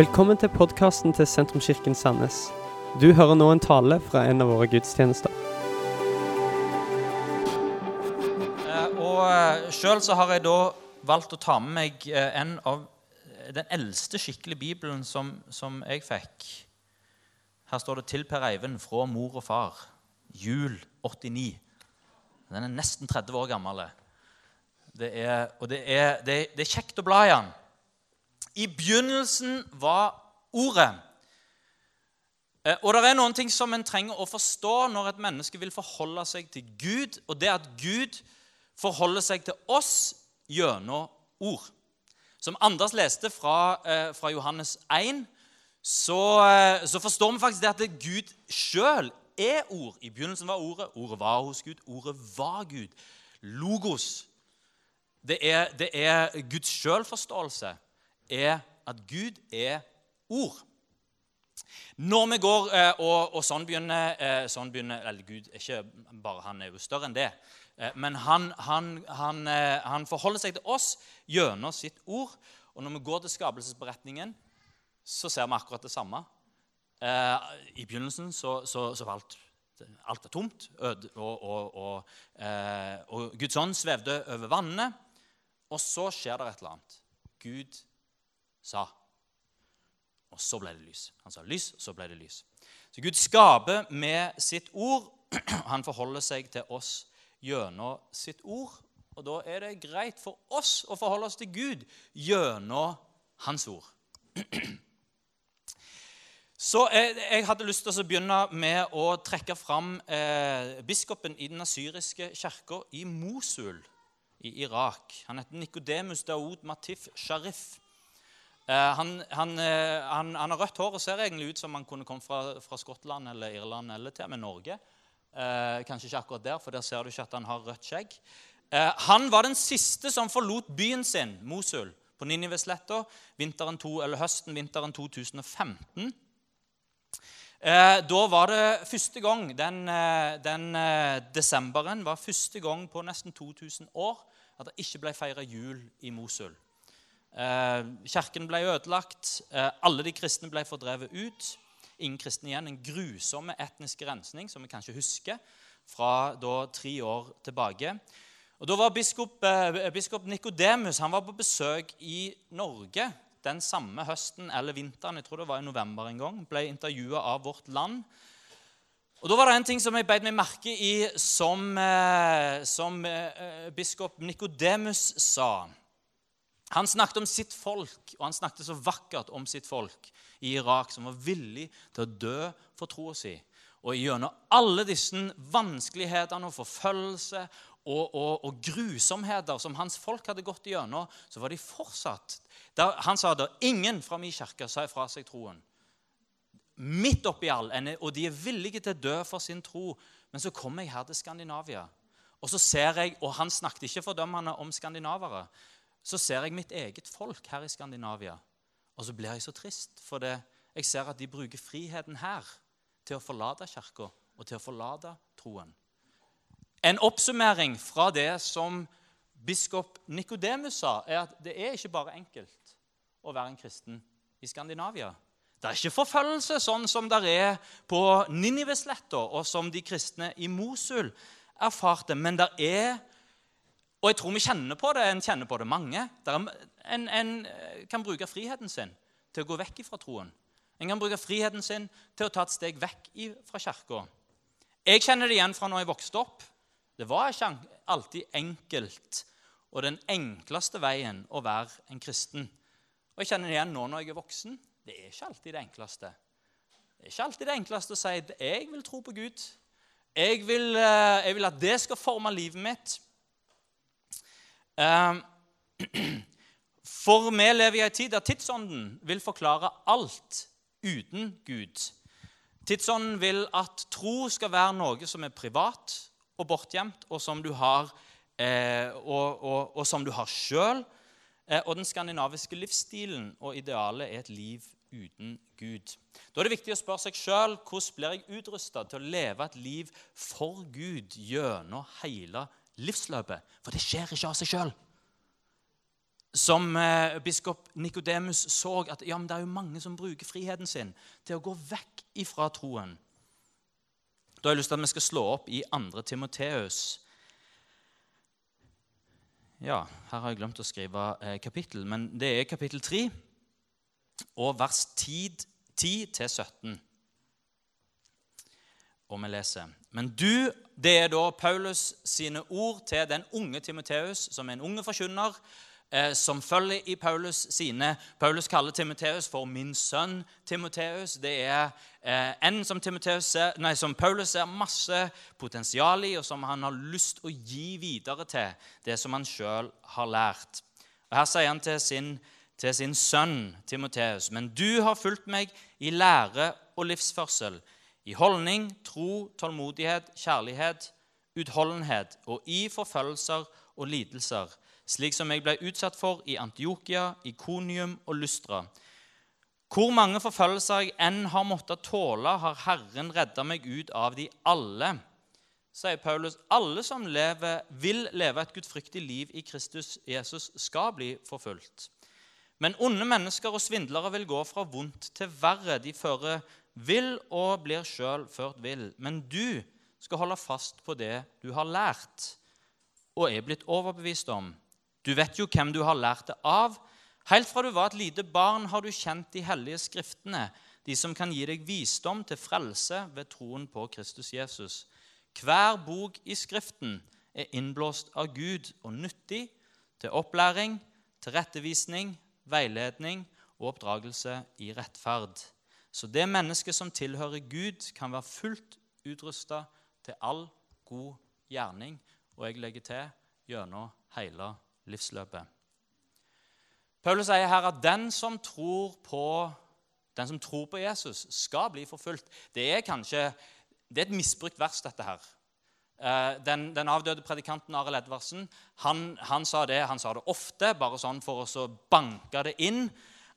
Velkommen til podkasten til Sentrumskirken Sandnes. Du hører nå en tale fra en av våre gudstjenester. Eh, Og sjøl så har jeg da valgt å ta med meg eh, en av den eldste skikkelige bibelen som, som jeg fikk. Her står det 'Til Per Eivind fra mor og far'. Jul 89. Den er nesten 30 år gammel. Det er, og det er, det, det er kjekt å bla i den. I begynnelsen var Ordet. Eh, Og det er noen ting som en trenger å forstå når et menneske vil forholde seg til Gud, og det at Gud forholder seg til oss gjennom ord. Som Anders leste fra, eh, fra Johannes 1, så, eh, så forstår vi faktisk det at Gud sjøl er ord. I begynnelsen var Ordet, Ordet var hos Gud, Ordet var Gud. Logos. Det er, det er Guds sjølforståelse er at Gud er ord. Når vi går eh, og, og sånn begynner, eh, sånn begynner Eller Gud er ikke bare han er jo større enn det. Eh, men han, han, han, han forholder seg til oss gjennom sitt ord. Og når vi går til skapelsesberetningen, så ser vi akkurat det samme. I begynnelsen så, så, så var alt, alt var tomt, øde, og, og, og, og Guds ånd svevde over vannene. Og så skjer det et eller annet. Gud sa. Og så ble det lys. Han sa lys, og så ble det lys. Så Gud skaper med sitt ord. Han forholder seg til oss gjennom sitt ord. Og da er det greit for oss å forholde oss til Gud gjennom Hans ord. Så jeg, jeg hadde lyst til å begynne med å trekke fram eh, biskopen i den asyriske kirka i Mosul i Irak. Han heter Nikodemus Daoud Matif Sharif. Eh, han, han, eh, han, han, har rødt hår og ser egentlig ut som han kunne kommet fra, fra Skottland eller Irland eller til med Norge. Eh, kanskje ikke akkurat der, for der ser du ikke at han har rødt skjegg. Eh, han var den siste som forlot byen sin, Mosul, på Ninivesletta høsten vinteren 2015. Eh, da var det første gang Den, eh, desemberen var første gang på nesten 2000 år at det ikke ble feira jul i Mosul. Eh, kirken ble ødelagt. Eh, alle de kristne ble fordrevet ut. Ingen kristne igjen. En grusom etnisk rensning som vi kanskje husker fra da, tre år tilbake. Og Da var biskop, eh, biskop Nikodemus på besøk i Norge den samme høsten eller vinteren. jeg tror det var i november en gang, Ble intervjua av Vårt Land. Og Da var det en ting som jeg beit meg merke i, som, som biskop Nikodemus sa. Han snakket om sitt folk, og han snakket så vakkert om sitt folk i Irak, som var villig til å dø for troa si. Og gjennom alle disse vanskelighetene og forfølgelse og, og, og, grusomheter som hans folk hadde gått gjennom, så var de fortsatt der, Han sa da ingen fra min kirke sa ifra seg troen. Midt oppi all, og de er villige til å dø for sin tro. Men så kommer jeg her til Skandinavia, og så ser jeg, og han snakket ikke fordømmende om skandinavere, så ser jeg mitt eget folk her i Skandinavia. Og så blir jeg så trist, for det, jeg ser at de bruker friheten her til å forlate kirka og til å forlate troen. En oppsummering fra det som biskop Nikodemus sa, er at det er ikke bare enkelt å være en kristen i Skandinavia. Det er ikke forfølgelse sånn som det er på Ninivesletta, og som de kristne i Mosul erfarte, men det er Og jeg tror vi kjenner på det. En kjenner på det mange. En, en kan bruke friheten sin til å gå vekk fra troen. En kan bruke friheten sin til å ta et steg vekk fra kirka. Jeg kjenner det igjen fra når jeg vokste opp. Det var ikke alltid enkelt og den enkleste veien å være en kristen. Og Jeg kjenner det igjen nå når jeg er voksen. Det er ikke alltid det enkleste. Det er ikke alltid det enkleste å si at 'jeg vil tro på Gud'. Jeg vil, eh, jeg vil at det skal forme livet mitt. Ehm, for vi lever i ei tid der tidsånden vil forklare alt uten Gud. Tidsånden vil at tro skal være noe som er privat, og bortgjemt, og som du har, eh, og, og, og som du har sjøl. Eh, og den skandinaviske livsstilen og idealet er et liv uten Gud. Da er det viktig å spørre seg sjøl hvordan blir jeg utrusta til å leve et liv for Gud gjennom hele livsløpet. For det skjer ikke av seg sjøl. som eh, biskop Nikodemus så at ja, det er jo mange som bruker friheten sin til å gå vekk ifra troen. Da har jeg lyst til at vi skal slå opp i 2. Timoteus. Ja, her har jeg glemt å skrive eh, kapittel, men det er kapittel 3 og vers 10-17. Og vi leser Men du, det er da Paulus sine ord til den unge Timoteus, som er en unge forkynner, eh, som følger i Paulus sine. Paulus kaller Timoteus for 'min sønn Timoteus'. Det er eh, en som, ser, nei, som, Paulus ser masse potensial i, og som han har lyst å gi videre til det som han sjøl har lært. Og Her sier han til sin, til sin sønn Timoteus.: Men du har fulgt meg i lære og livsførsel, i holdning, tro, tålmodighet, kjærlighet, utholdenhet og i forfølgelser og lidelser slik som jeg ble utsatt for i Antiokia, Ikonium og Lystra. Hvor mange forfølgelser jeg enn har måttet tåle, har Herren redda meg ut av de alle. Sier Paulus, alle som lever, vil leve et gudfryktig liv i Kristus Jesus, skal bli forfulgt. Men onde mennesker og svindlere vil gå fra vondt til verre. De fører vil og blir sjøl ført vill. Men du skal holde fast på det du har lært og er blitt overbevist om du vet jo hvem du har lært det av. Helt fra du var et lite barn, har du kjent de hellige skriftene, de som kan gi deg visdom til frelse ved troen på Kristus Jesus. Hver bok i Skriften er innblåst av Gud og nyttig til opplæring, tilrettevisning, veiledning og oppdragelse i rettferd. Så det mennesket som tilhører Gud, kan være fullt utrusta til all god gjerning. Og jeg legger til gjennom hele livsløpet. Paulus sier her at den som tror på, som tror på Jesus, skal bli forfulgt. Det er kanskje det er et misbrukt vers, dette her. Eh, den, den avdøde predikanten Arild Edvardsen han, han, sa det, han sa det ofte, bare sånn for å banke det inn,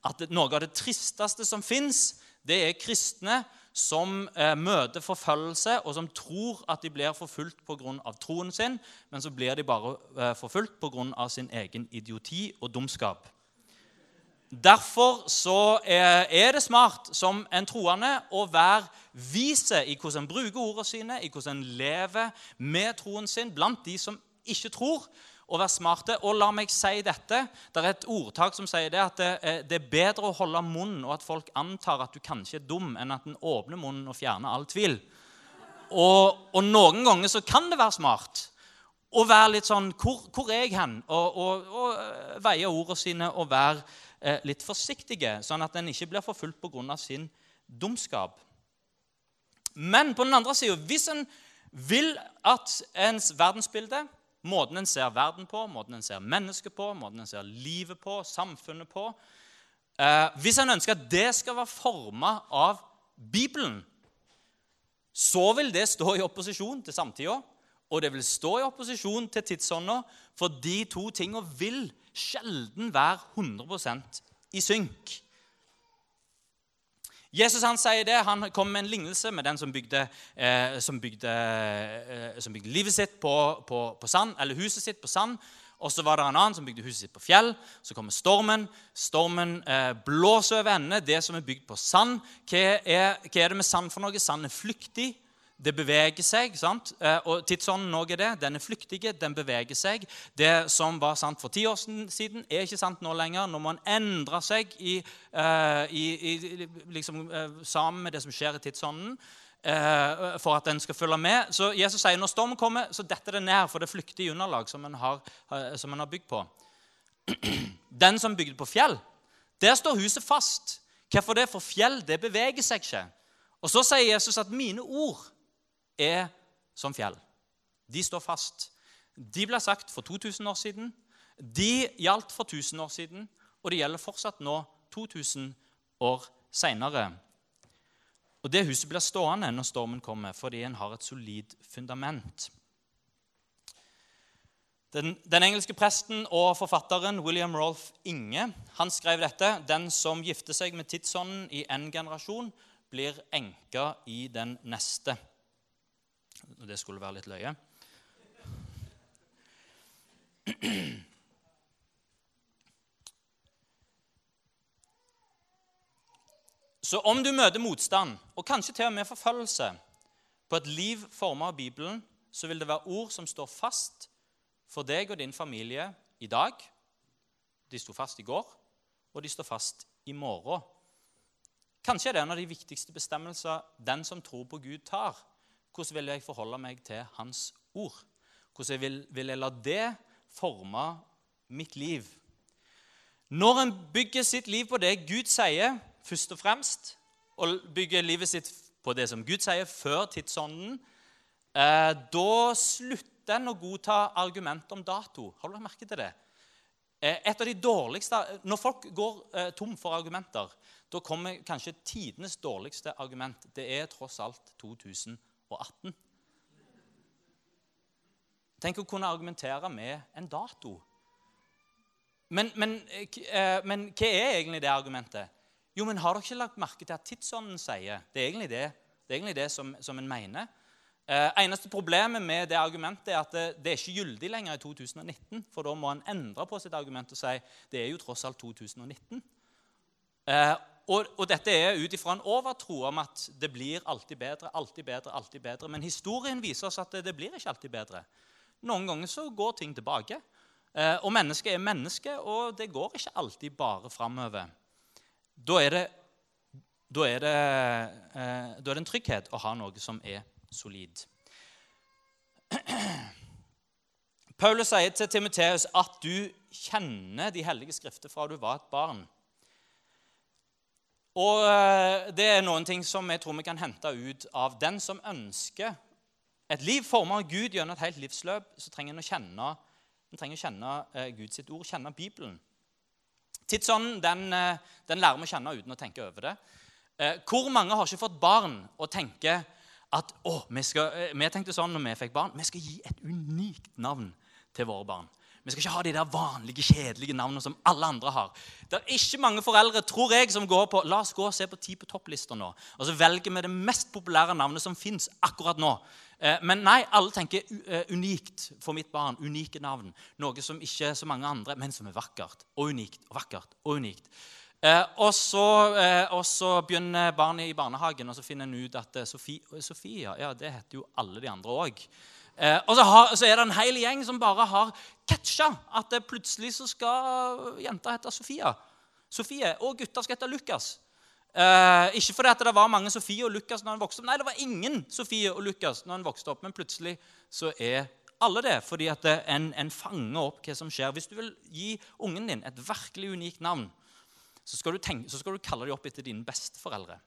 at noe av det tristeste som fins, det er kristne som eh, møter forfølgelse, og som tror at de blir forfulgt pga. troen sin, men så blir de bare eh, forfulgt pga. sin egen idioti og dumskap. Derfor så er, er det smart som en troende å være vise i hvordan en bruker ordene sine, i hvordan en lever med troen sin blant de som ikke tror og være smarte. Og la meg si dette. Det er et ordtak som sier det at det, eh, det, er bedre å holde munnen og at folk antar at du kanskje er dum, enn at en åpner munnen og fjerner all tvil. Og, og, noen ganger så kan det være smart å være litt sånn Hvor, hvor er jeg hen? Og, og, og eh, veie ordene sine og være eh, litt forsiktige, sånn at en ikke blir forfulgt pga. sin dumskap. Men på den andre sida, hvis en vil at ens verdensbilde Måten en ser verden på, måten en ser mennesket på, måten en ser livet på, samfunnet på eh, Hvis en ønsker at det skal være forma av Bibelen, så vil det stå i opposisjon til samtida, og det vil stå i opposisjon til tidsånda, for de to tinga vil sjelden være 100% i synk. Jesus han sier det, han kom med en lignelse med den som bygde, eh, som bygde, eh, som bygde livet sitt på, på, på, sand, eller huset sitt på sand. Og så var det en annen som bygde huset sitt på fjell. Så kommer stormen. Stormen eh, blåser over ende det som er bygd på sand. Hva er, hva er det med sand for noe? Sand er flyktig. Det beveger seg. sant? Eh, og Tidsånden òg er det. Den er flyktig, den beveger seg. Det som var sant for ti år siden, er ikke sant nå lenger. Nå må man endre seg i, uh, i, i, liksom, uh, sammen med det som skjer i tidsånden. For at den skal følge med. Så Jesus sier når stormen kommer, så detter det ned for det flyktige underlag som en har, en har bygd på. Den som bygde på fjell, der står huset fast. Hvorfor det? For fjell det beveger seg ikke. Og Så sier Jesus at mine ord er som fjell. De står fast. De ble sagt for 2000 år siden. De gjaldt for 1000 år siden, og det gjelder fortsatt nå 2000 år seinere. Og det huset blir stående når stormen kommer, fordi en har et solid fundament. Den, den, engelske presten og forfatteren William Rolf Inge han skrev dette. Den som gifter seg med tidsånden i en generasjon, blir enka i den neste og det skulle være litt løye. Så om du møter motstand, og kanskje til og med forfølgelse, på et liv formet av Bibelen, så vil det være ord som står fast for deg og din familie i dag. De sto fast i går, og de står fast i morgen. Kanskje er det en av de viktigste bestemmelser den som tror på Gud, tar. Hvordan vil jeg forholde meg til Hans ord? Hvordan vil, vil jeg la det forme mitt liv? Når en bygger sitt liv på det Gud sier, først og fremst, og bygger livet sitt på det som Gud sier, før tidsånden, eh, da slutter en å godta argument om dato. Har du merke til det? Eh, et av de dårligste, Når folk går eh, tom for argumenter, da kommer kanskje tidenes dårligste argument. Det er tross alt 2018. Tenk å kunne argumentere med en dato. Men, men, eh, men, hva er egentlig det argumentet? Jo, men Har dere ikke lagt merke til at tidsånden sier Det er egentlig det, det, er egentlig det som, som en mener. Eh, eneste problemet med det argumentet er at det, det, er ikke gyldig lenger i 2019. For da må en endre på sitt argument og si det er jo tross alt 2019. Eh, og, og, dette er ut ifra en overtro om at det blir alltid bedre, alltid bedre, alltid bedre. Men historien viser oss at det, det blir ikke alltid bedre. Noen ganger så går ting tilbake. Eh, og mennesket er menneske, og det går ikke alltid bare framover. Da er det, da er det, eh, da er det en trygghet å ha noe som er solid. Paulus sier til Timoteus at du kjenner de hellige skrifter fra du var et barn. Og eh, Det er noen ting som jeg tror vi kan hente ut av den som ønsker et liv formet av Gud gjennom et helt livsløp. Så trenger en å kjenne, en trenger å kjenne uh, Guds ord, kjenne Bibelen. Tidsånden den, uh, den lærer vi å kjenne uten å tenke over det. Hvor mange har ikke fått barn og tenker at å, vi, skal, vi tenkte sånn når vi fikk barn, vi skal gi et unikt navn til våre barn. Vi skal ikke ha de der vanlige, kjedelige navnene som alle andre har. Det er ikke mange foreldre tror jeg, som går på la oss gå og se på Ti på topp-lister nå. Og så velger vi det mest populære navnet som fins akkurat nå. Eh, men nei, alle tenker eh, unikt for mitt barn. Unike navn. Noe som ikke er så mange andre, men som er vakkert og unikt og vakkert og unikt. Eh, og, så, så, begynner barnet i barnehagen, og så finner en ut at Sofie, Sofia ja, det heter jo alle de andre òg. Eh, og så, har, så, er det en hel gjeng som bare har catcha at det plutselig så skal jenta hete Sofia. Sofie, Og gutter skal hete Lukas. Eh, ikke fordi at det var mange Sofie og Lukas når han vokste opp. Nei, det var ingen Sofie og Lukas når han vokste opp. Men plutselig så er alle det, fordi at en, en fanger opp hva som skjer. Hvis du vil gi ungen din et virkelig unikt navn, så skal du, tenke, så skal du kalle dem opp etter dine besteforeldre.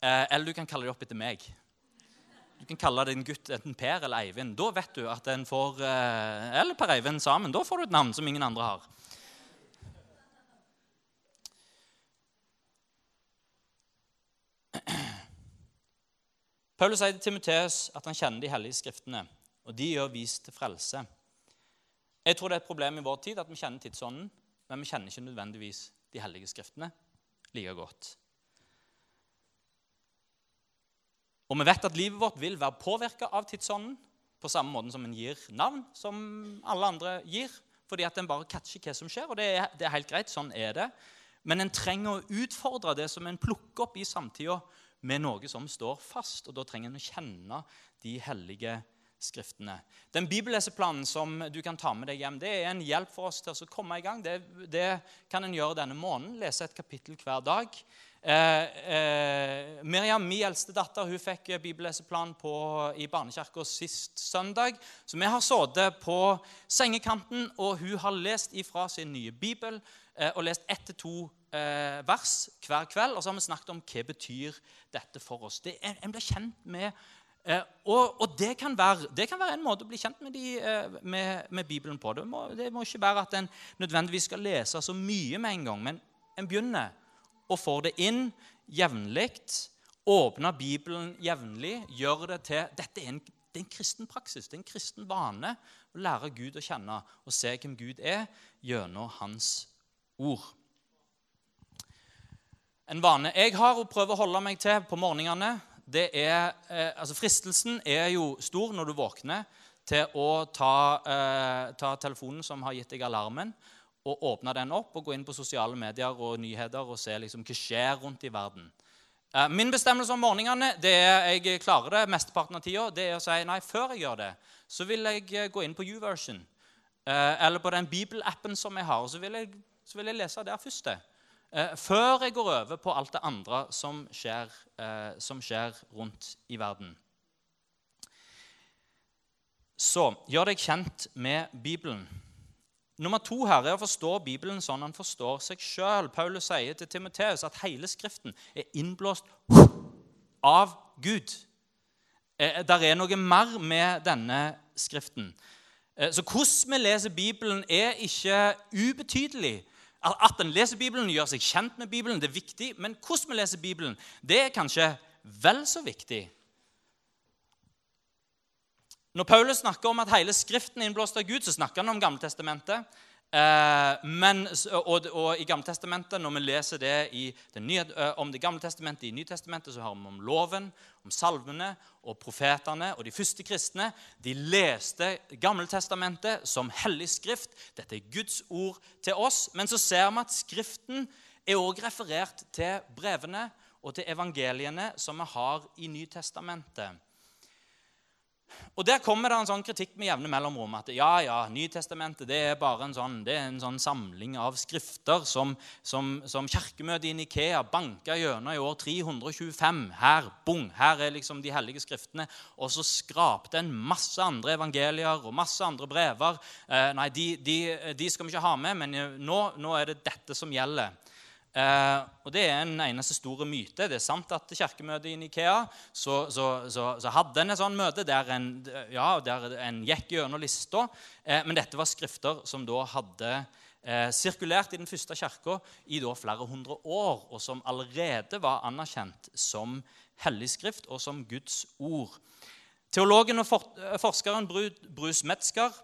Eh, eller du kan kalle dem opp etter meg. Du kan kalle din gutt enten Per eller Eivind. Da vet du at en får eh, Eller Per Eivind sammen. Da får du et navn som ingen andre har. Paulus sier til Timoteus at han kjenner de hellige skriftene, og de gjør vis til frelse. Jeg tror det er et problem i vår tid at vi kjenner tidsånden, men vi kjenner ikke nødvendigvis de hellige skriftene like godt. Og vi vet at livet vårt vil være påvirka av tidsånden på samme måte som en gir navn, som alle andre gir. Fordi at en bare catcher hva som skjer, og det er, det er helt greit. Sånn er det. Men en trenger å utfordre det som en plukker opp i samtida, med noe som står fast. Og da trenger en å kjenne de hellige skriftene. Den bibelleseplanen som du kan ta med deg hjem, det er en hjelp for oss til å komme i gang. Det, det kan en gjøre denne måneden. Lese et kapittel hver dag. Eh, eh, Miriam, min eldste datter, hun fikk bibelleseplan på, i barnekirka sist søndag. Så vi har sittet på sengekanten, og hun har lest ifra sin nye bibel eh, og lest ett til to eh, vers hver kveld. Og så har vi snakket om hva betyr dette for oss. Det, en, en blir kjent med eh, og, og det, kan være, det, kan være, en måte å bli kjent med, de, med, med Bibelen på. Det må, det må ikke være at en nødvendigvis skal lese så mye med en gang, men en begynner og får det inn jevnlig. Åpner Bibelen jevnlig. Gjør det til Dette er en, det er en kristen praksis, det er en kristen vane å lære Gud å kjenne og se hvem Gud er, gjennom Hans ord. En vane jeg har å prøve å holde meg til på morgenene, det er eh, altså Fristelsen er jo stor når du våkner, til å ta, eh, ta telefonen som har gitt deg alarmen, å åpne den opp og gå inn på sosiale medier og nyheter og se liksom hva skjer rundt i verden. Eh, min bestemmelse om morgenene det er jeg klarer det mesteparten av tida, det er å si nei, før jeg gjør det, så vil jeg eh, gå inn på YouVersion eller på den bibelappen som jeg har, og så vil jeg, så vil jeg lese der først. Før jeg går over på alt det andre som skjer, som skjer rundt i verden. Så gjør deg kjent med Bibelen. Nummer to her er å forstå Bibelen sånn han forstår seg sjøl. Paulus sier til Timoteus at hele Skriften er innblåst av Gud. Eh, der er noe mer med denne Skriften. Eh, så hvordan vi leser Bibelen, er ikke ubetydelig. At en leser Bibelen, gjør seg kjent med Bibelen, det er viktig. Men hvordan vi leser Bibelen, det er kanskje vel så viktig. Når Paulus snakker om at hele Skriften er innblåst av Gud, så snakker han om Gammeltestamentet. Eh, men, og, og, i Gammeltestamentet, når vi leser det det nye, eh, om Det gamle testamentet i Nytestamentet, så har vi om loven, om salvene og profetene. Og de første kristne de leste Gammeltestamentet som hellig skrift. Dette er Guds ord til oss. Men så ser vi at Skriften er også referert til brevene og til evangeliene som vi har i Nytestamentet. Og Der kommer det en sånn kritikk med jevne mellomrom. At ja, ja, Nytestamentet det er bare en sånn, det er en sånn samling av skrifter som, som, som kirkemøtet i Nikea banka gjennom i år 325. Her bong, her er liksom de hellige skriftene. Og så skrapte en masse andre evangelier og masse andre brever. Eh, nei, de, de, de, skal vi ikke ha med, men nå, nå er det dette som gjelder. Eh, og Det er en eneste store myte. Det er sant at kirkemøtet i Nikea så, så, så, så hadde en et sånt møte der en, ja, der en gikk gjennom lista. Eh, men dette var skrifter som da hadde eh, sirkulert i den første kirka i da flere hundre år, og som allerede var anerkjent som hellig skrift og som Guds ord. Teologen og for, forskeren Bruce Metzger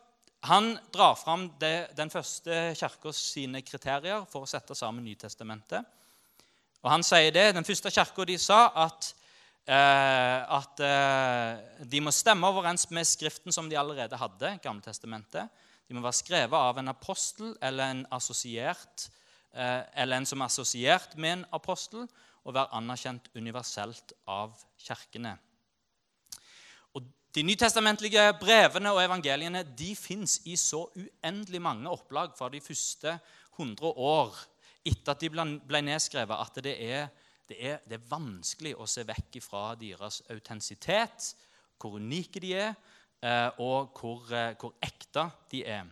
han drar fram det, den første kirka sine kriterier for å sette sammen Nytestamentet. Og han sier det, Den første kirka de sa at, eh, at eh, de må stemme overens med Skriften som de allerede hadde, Gammeltestamentet. De må være skrevet av en apostel eller en, eh, eller en som er assosiert med en apostel, og være anerkjent universelt av kirkene. De nytestamentlige brevene og evangeliene de fins i så uendelig mange opplag fra de første 100 år etter at de ble nedskrevet, at det er, det er, det er vanskelig å se vekk fra deres autentisitet, hvor unike de er, eh, og hvor, eh, hvor ekte de er.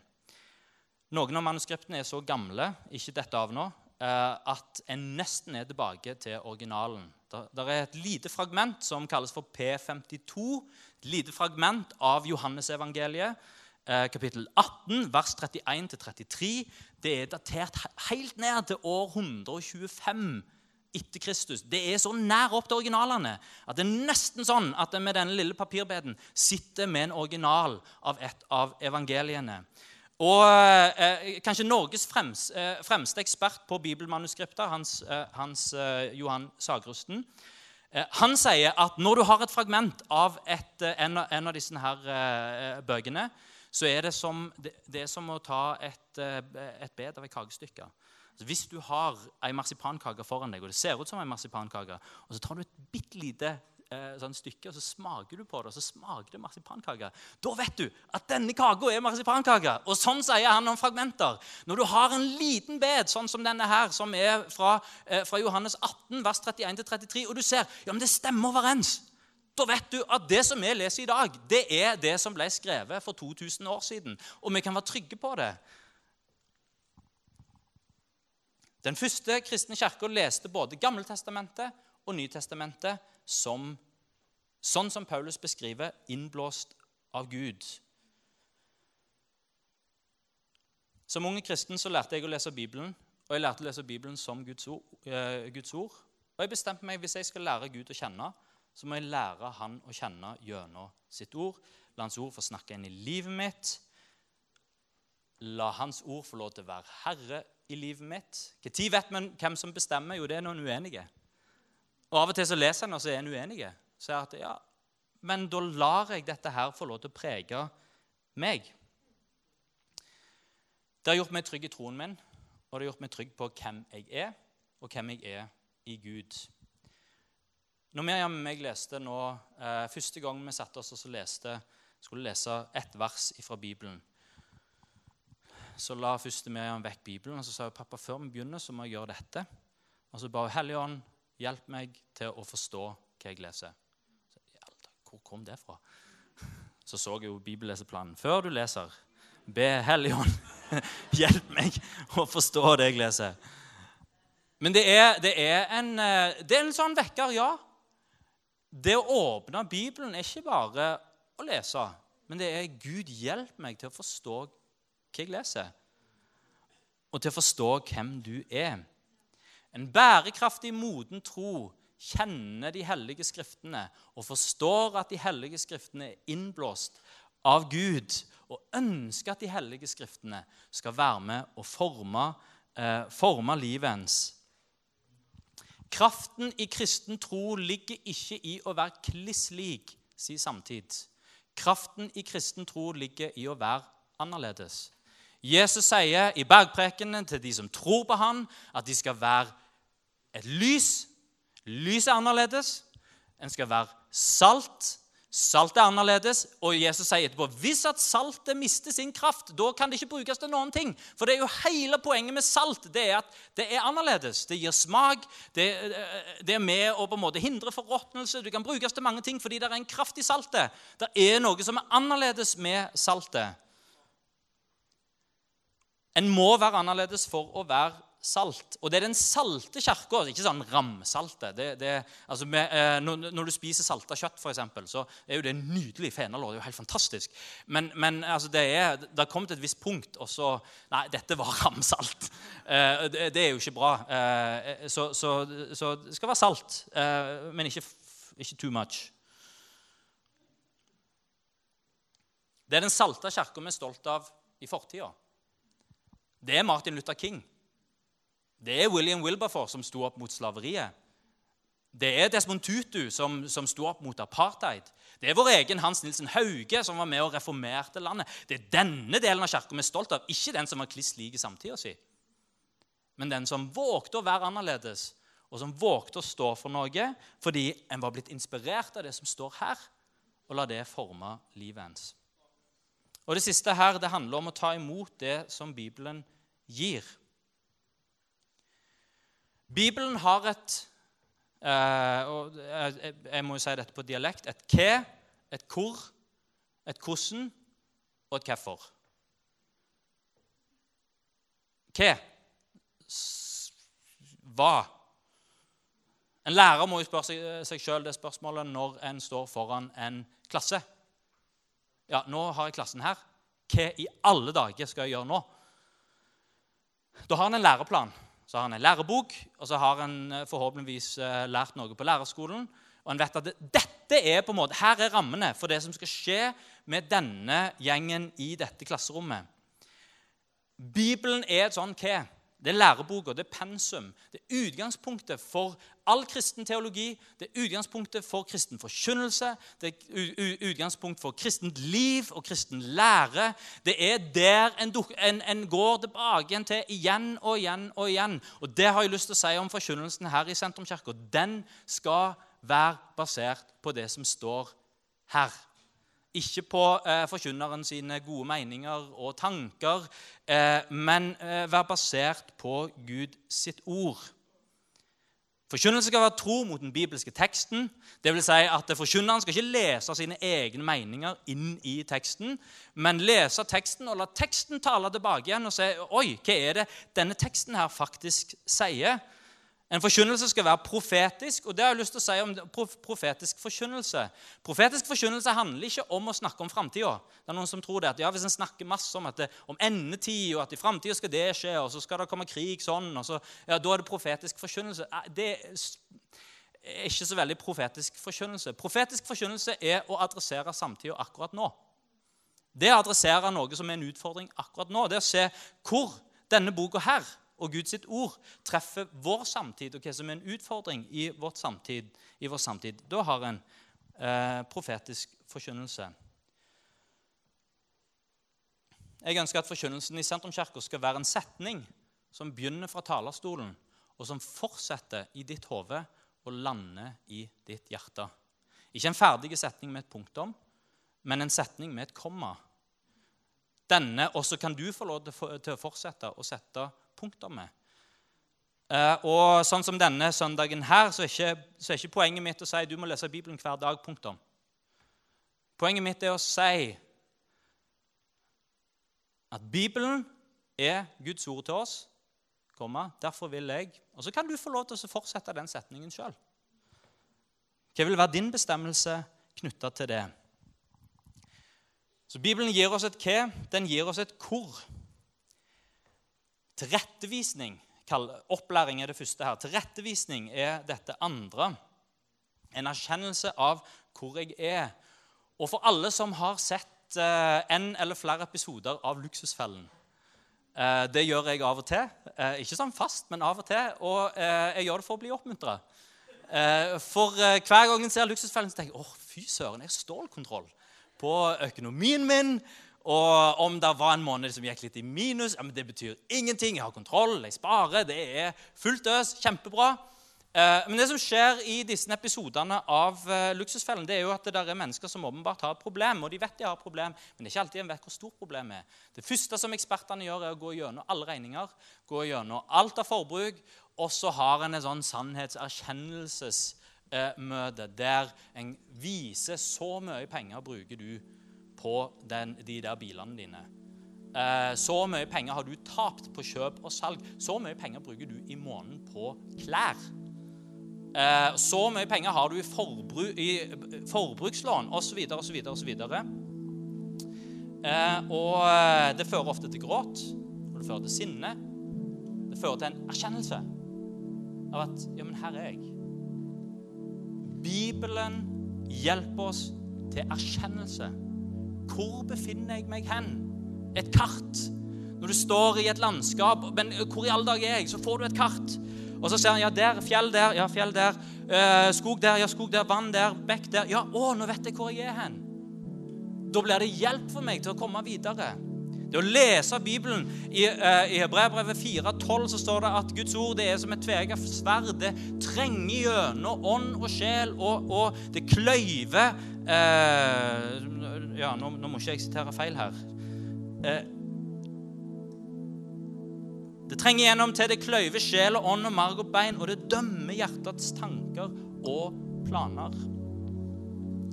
Noen av manuskriptene er så gamle ikke dette av nå, at en nesten er tilbake til originalen. Det er et lite fragment som kalles for P52 et lite fragment av Johannesevangeliet, eh, kapittel 18, vers 31-33. Det er datert helt ned til år 125 etter Kristus. Det er så nær opp til originalene at det er nesten sånn at en med denne lille papirbeden sitter med en original av et av evangeliene. Og eh, Kanskje Norges frems, eh, fremste ekspert på bibelmanuskripter, Hans, eh, Hans eh, Johan Sagrusten, Eh, han sier at når du har et fragment av et, eh, en, en, av disse her bøkene, så er det som, det, det er som å ta et, et bed av et kakestykke. Altså, hvis du har ei marsipankake foran deg, og det ser ut som en marsipankake, og så tar du et bitte lite eh, sånn stykke, og så smaker du på det, og så smaker det marsipankake. Da vet du at denne kaka er marsipankake. Og sånn sier han om fragmenter. Når du har en liten bed, sånn som denne her, som er fra, eh, fra Johannes 18, vers 31-33, og du ser ja, men det stemmer overens, da vet du at det som vi leser i dag, det er det som ble skrevet for 2000 år siden. Og vi kan være trygge på det. Den første kristne kirka leste både Gammeltestamentet og Nytestamentet som, sånn som Paulus beskriver, innblåst av Gud. Som ung kristen så lærte jeg å lese Bibelen, og jeg lærte å lese Bibelen som Guds ord. Eh, Guds ord. Og jeg bestemte meg hvis jeg skal lære Gud å kjenne, så må jeg lære Han å kjenne gjennom sitt ord. La Hans ord få snakke inn i livet mitt. La Hans ord få lov til å være herre i livet mitt. Når vet man hvem som bestemmer? Jo, det er noen uenige. Og Av og til så leser en, og så er en uenig. Jeg at, ja, Men da lar jeg dette her få lov til å prege meg. Det har gjort meg trygg i troen min, og det har gjort meg trygg på hvem jeg er, og hvem jeg er i Gud. Når Miriam og meg leste nå, eh, Første gang vi satte oss og leste, skulle lese ett vers fra Bibelen, så la første Miriam vekk Bibelen og så sa hun, pappa, før vi begynner, så må jeg gjøre dette. Og så ba hun Hellige Ånd, hjelp meg til å forstå hva jeg leser. Hvor kom det fra? Så så jeg jo bibelleseplanen. Før du leser, be Helligånd, hjelp meg å forstå det jeg leser. Men det er, det er, en, eh, det er en sånn vekker, ja. Det å åpne Bibelen er ikke bare å lese, men det er Gud hjelp meg til å forstå hva jeg leser, og til å forstå hvem du er. En bærekraftig, moden tro kjenner de hellige skriftene og forstår at de hellige skriftene er innblåst av Gud, og ønsker at de hellige skriftene skal være med og forme, eh, forme livet ens. Kraften i kristen tro ligger ikke i å være kliss lik si samtid. Kraften i kristen tro ligger i å være annerledes. Jesus sier i bergprekenen til de som tror på han, at de skal være et lys. Lys er annerledes. En skal være salt. Salt er annerledes. Og Jesus sier etterpå hvis at saltet mister sin kraft, da kan det ikke brukes til noen ting. For det er jo hele poenget med salt det er at det er annerledes. Det gir smak. Det, det er med å på en måte hindre forråtnelse. Det kan brukes til mange ting fordi det er en kraft i saltet. Det er noe som er annerledes med saltet. En må være annerledes for å være salt. Og det er den salte kirka, ikke sånn ramsalte. Det, det, altså med, eh, når, når, du spiser salta kjøtt, for eksempel, så er jo det nydelig fenalår. Det er jo helt fantastisk. Men, men altså, det er, det har kommet et visst punkt, og så Nei, dette var ramsalt. Eh, det, det, er jo ikke bra. Eh, så, så, så, det skal være salt, eh, men ikke, ikke too much. Det er den salte kirka vi er stolt av i fortida. Det er Martin Luther King. Det er William Wilberforce som sto opp mot slaveriet. Det er Desmond Tutu som, som sto opp mot apartheid. Det er vår egen Hans Nilsen Hauge som var med og reformerte landet. Det er denne delen av kirka vi er stolt av, ikke den som var kliss lik i samtida si. Men den som vågte å være annerledes, og som vågte å stå for noe fordi en var blitt inspirert av det som står her, og la det forme livet ens. Og Det siste her, det handler om å ta imot det som Bibelen gir. Bibelen har et eh, og jeg, jeg må jo si dette på dialekt et hva, et hvor, et hvordan og et hvorfor. Hva? Hva? En lærer må jo spørre seg, seg sjøl det spørsmålet når en står foran en klasse. Ja, nå har jeg klassen her. Hva i alle dager skal jeg gjøre nå? Da har han en læreplan, så har han en lærebok, og så har han eh, forhåpentligvis eh, lært noe på lærerskolen. Og han vet at dette er på en måte, Her er rammene for det som skal skje med denne gjengen i dette klasserommet. Bibelen er et sånn hva? Det er læreboka, det er pensum. Det er utgangspunktet for all kristen teologi. Det er utgangspunktet for kristen forkynnelse. Det er utgangspunkt for kristent liv og kristen lære. Det er der en, en, en går tilbake til igjen og igjen og igjen. Og det har jeg lyst til å si om forkynnelsen her i Sentrumskirka. Den skal være basert på det som står her. Ikke på eh, forkynneren sine gode meninger og tanker, eh, men eh, være basert på Gud sitt ord. Forkynnelse skal være tro mot den bibelske teksten. Det vil si at Forkynneren skal ikke lese sine egne meninger inn i teksten, men lese teksten og la teksten tale tilbake igjen og si Oi, hva er det denne teksten her faktisk sier? En forkynnelse skal være profetisk, og det har jeg lyst til å si om profetisk forkynnelse. Profetisk forkynnelse handler ikke om å snakke om framtida. Det er noen som tror det, at ja, Hvis en snakker masse om, det, om endetid, og at i framtida skal det skje, og så skal det komme krig sånn, og så, ja, da er det profetisk forkynnelse. Det er ikke så veldig profetisk forkynnelse. Profetisk forkynnelse er å adressere samtida akkurat nå. Det er å adressere noe som er en utfordring akkurat nå. Det er å se hvor denne boka her og Guds ord treffer vår samtid, og hva som er en utfordring i, samtid, i vår samtid, da har en eh, profetisk forkynnelse. Jeg ønsker at forkynnelsen i Sentrumskirka skal være en setning som begynner fra talerstolen, og som fortsetter i ditt hode og lander i ditt hjerte. Ikke en ferdig setning med et punktum, men en setning med et komma. Denne, Og så kan du få lov til å fortsette å sette punktummet. Eh, og sånn som denne søndagen her, så er, ikke, så er ikke poenget mitt å si du må lese Bibelen hver dag. punktum. Poenget mitt er å si at Bibelen er Guds ord til oss. Komma, derfor vil jeg Og så kan du få lov til å fortsette den setningen sjøl. Hva vil være din bestemmelse knytta til det? Så Bibelen gir oss et hva, den gir oss et hvor. Tilrettevisning, opplæring er det første her. Tilrettevisning er dette andre. En erkjennelse av hvor jeg er. Og for alle som har sett eh, en eller flere episoder av Luksusfellen eh, Det gjør jeg av og til. Eh, ikke sånn fast, men av og til. Og jeg gjør det for å bli oppmuntra. For hver gang jeg ser Luksusfellen, så tenker jeg åh, fy søren, jeg har stålkontroll på økonomien min. Og om det var en måned som gikk litt i minus, ja, men det betyr ingenting. Jeg har kontroll, jeg sparer, det er fullt øs. Kjempebra. Eh, men det som skjer i disse episodene av eh, Luksusfellen, det er jo at det der er mennesker som åpenbart har et problem. Og de vet de har et problem, men det er ikke alltid de vet hvor stort problemet er. Det første som ekspertene gjør, er å gå gjennom alle regninger, gå gjennom alt av forbruk, og så har en en sånn sannhetserkjennelses Eh, der en viser så mye penger bruker du på den, de der bilene dine. Eh, så mye penger har du tapt på kjøp og salg. Så mye penger bruker du i måneden på klær. Eh, så mye penger har du i, forbru, i forbrukslån osv. osv. osv. Og det fører ofte til gråt, og det fører til sinne. Det fører til en erkjennelse av at ja, men her er jeg. Bibelen hjelper oss til erkjennelse. Hvor befinner jeg meg hen? Et kart. Når du står i et landskap Men hvor i alle dag er jeg? Så får du et kart. Og så ser han ja, der, fjell der, ja, fjell der. Eh, skog der, ja, skog der. Vann der, bekk der. Ja, å, nå vet jeg hvor jeg er hen. Da blir det hjelp for meg til å komme videre. Det å lese Bibelen I, uh, i Hebreabrevet 4,12 så står det at Guds ord det er som et tveget sverd. Det trenger gjennom ånd og sjel, og, og det kløyver uh, Ja, nå, nå, må ikke jeg sitere feil her. Uh, det trenger gjennom til det kløyver sjel og ånd og marg og bein, og det dømmer hjertets tanker og planer.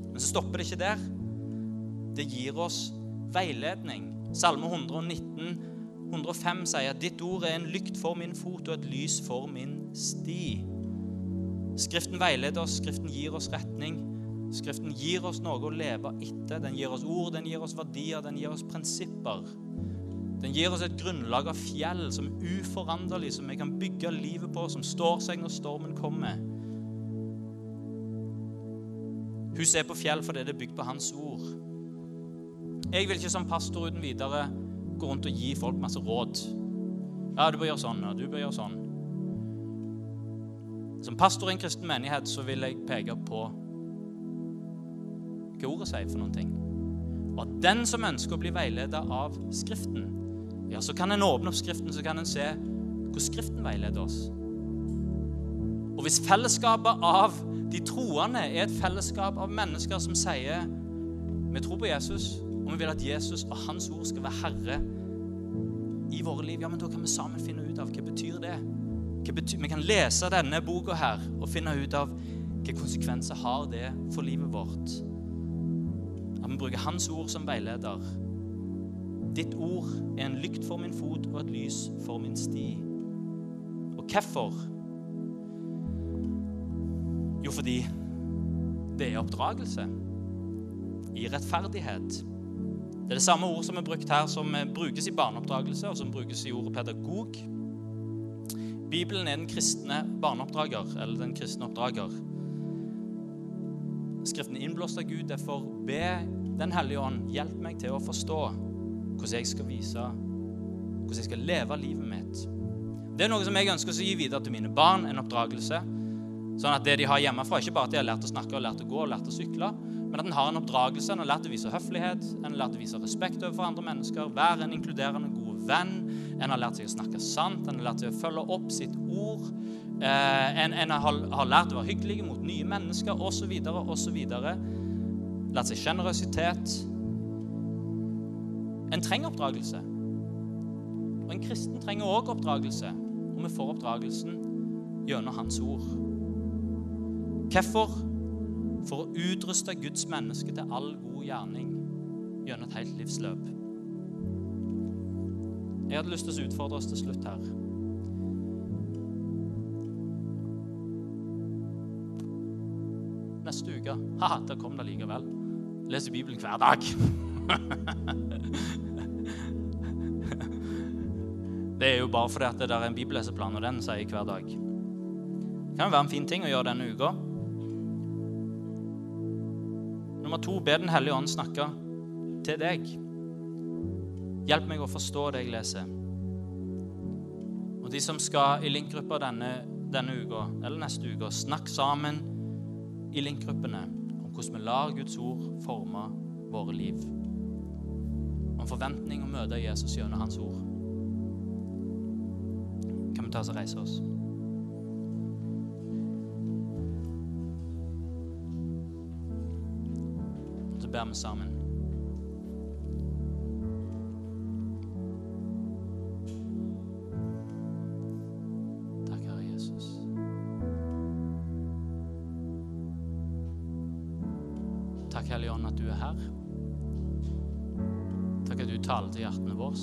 Men så stopper det ikke der. Det gir oss veiledning. Salme 119, 105 sier at 'ditt ord er en lykt for min fot og et lys for min sti'. Skriften veileder oss, Skriften gir oss retning. Skriften gir oss noe å leve etter. Den gir oss ord, den gir oss verdier, den gir oss prinsipper. Den gir oss et grunnlag av fjell som er uforanderlig, som vi kan bygge livet på, som står seg når stormen kommer. Huset er på fjell fordi det er bygd på Hans ord. Jeg vil ikke som pastor uten videre gå rundt og gi folk masse råd. Ja, du bør gjøre sånn, og du bør gjøre sånn. Som pastor i en kristen menighet så vil jeg peke på hva ordet sier for noen ting. Og at den som ønsker å bli veiledet av Skriften, ja, så kan en åpne opp Skriften, så kan en se hvor Skriften veileder oss. Og hvis fellesskapet av de troende er et fellesskap av mennesker som sier vi tror på Jesus, og vi vil at Jesus og hans ord skal være herre i våre liv, ja, men da kan vi sammen finne ut av hva betyr det hva betyr, Vi kan lese denne boka her og finne ut av hvilke konsekvenser har det for livet vårt. At vi bruker hans ord som veileder. Ditt ord er en lykt for min fot og et lys for min sti. Og hvorfor? Jo, fordi det er oppdragelse i rettferdighet. Det er det samme ord som er brukt her, som brukes i barneoppdragelse, og som brukes i ordet pedagog. Bibelen er den kristne barneoppdrager, eller den kristne oppdrager. Skriften innblåst av Gud. Derfor be Den hellige ånd hjelp meg til å forstå hvordan jeg skal vise hvordan jeg skal leve livet mitt. Det er noe som jeg ønsker å gi videre til mine barn, en oppdragelse. Sånn at det de har hjemmefra, ikke bare at de har lært å snakke og lært å gå og lært å sykle, Men at en har en oppdragelse. En har lært å vise høflighet, en har lært å vise respekt overfor andre mennesker, være en inkluderende, god venn. En har lært seg å snakke sant, en har lært seg å følge opp sitt ord. Eh, en, en har, har, lært å være hyggelig mot nye mennesker osv. osv. Lært seg sjenerøsitet. En trenger oppdragelse. Og en kristen trenger òg oppdragelse. Og vi får oppdragelsen gjennom Hans ord. Hvorfor? For å utruste Guds menneske til all god gjerning gjennom et helt livsløp. Jeg hadde lyst til å utfordre oss til slutt her. Neste uke Haha, der kom det likevel. Leser Bibelen hver dag. det er jo bare fordi at det der er en bibelleseplan, og den sier hver dag. Det kan jo være en fin ting å gjøre denne uka. Nummer to, be Den hellige ånd snakke til deg. Hjelp meg å forstå det jeg leser. Og de som skal i linkgruppa denne, denne uka, eller neste uke, snakk sammen i linkgruppene om hvordan vi lar Guds ord forme våre liv. Om forventning å møte Jesus gjennom Hans ord. Kan vi ta oss og reise oss? Ber vi sammen. Takk, Herre Jesus. Takk, Hellige at du er her. Takk at du taler til hjertene våre.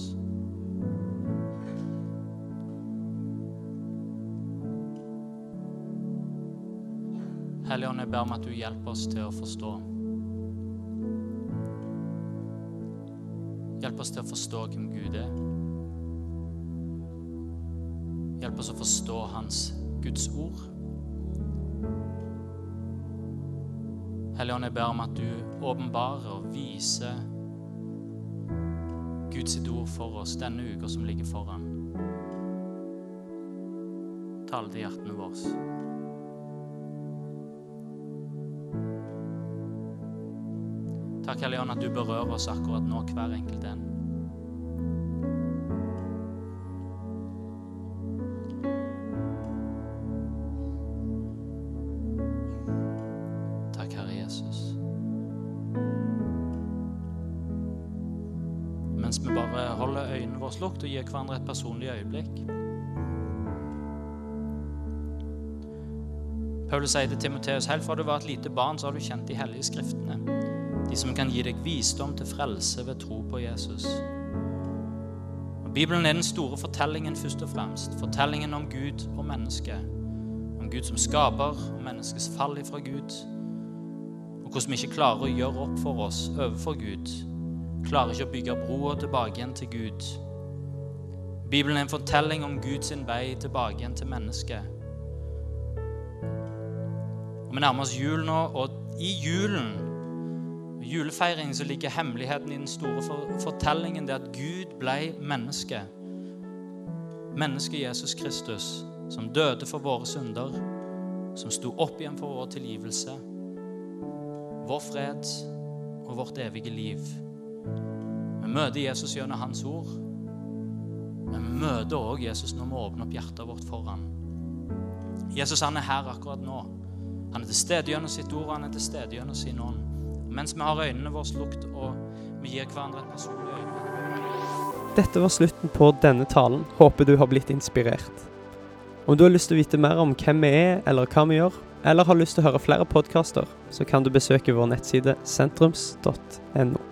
Hellige Ånd, jeg ber om at du hjelper oss til å forstå. Oss til å forstå hvem Gud er. Hjelp oss å forstå Hans Guds ord. Hellige jeg ber om at du åpenbarer og viser Guds ord for oss denne uka som ligger foran. Tale til hjertene våre. Takk, Hellige at du berører oss akkurat nå, hver enkelt en. Våre lukket og gir hverandre et personlig øyeblikk. Paulus sier til Timoteus, helt fra du var et lite barn, så har du kjent de hellige skriftene de som kan gi deg visdom til frelse ved tro på Jesus. Og Bibelen er den store fortellingen først og fremst. Fortellingen om Gud og mennesket. Om Gud som skaper, om menneskets fall ifra Gud. Og hvordan vi ikke klarer å gjøre opp for oss overfor Gud. Klarer ikke å bygge broa tilbake igjen til Gud. Bibelen er en fortelling om Guds vei tilbake igjen til mennesket. Og Vi nærmer oss jul nå, og i julen julefeiringen så ligger hemmeligheten i den store fortellingen det at Gud ble menneske. Mennesket Jesus Kristus, som døde for våre synder, som sto opp igjen for vår tilgivelse, vår fred og vårt evige liv. Vi møter Jesus gjennom Hans ord, men vi møter òg Jesus når vi åpner opp hjertet vårt for ham. Jesus han er her akkurat nå. Han er til stede gjennom sitt ord, han er til stede gjennom sin ånd mens vi har øynene våre lukket og vi gir hverandre et personlig øyeblikk. Dette var slutten på denne talen. Håper du har blitt inspirert. Om du har lyst til å vite mer om hvem vi er, eller hva vi gjør, eller har lyst til å høre flere podkaster, så kan du besøke vår nettside sentrums.no.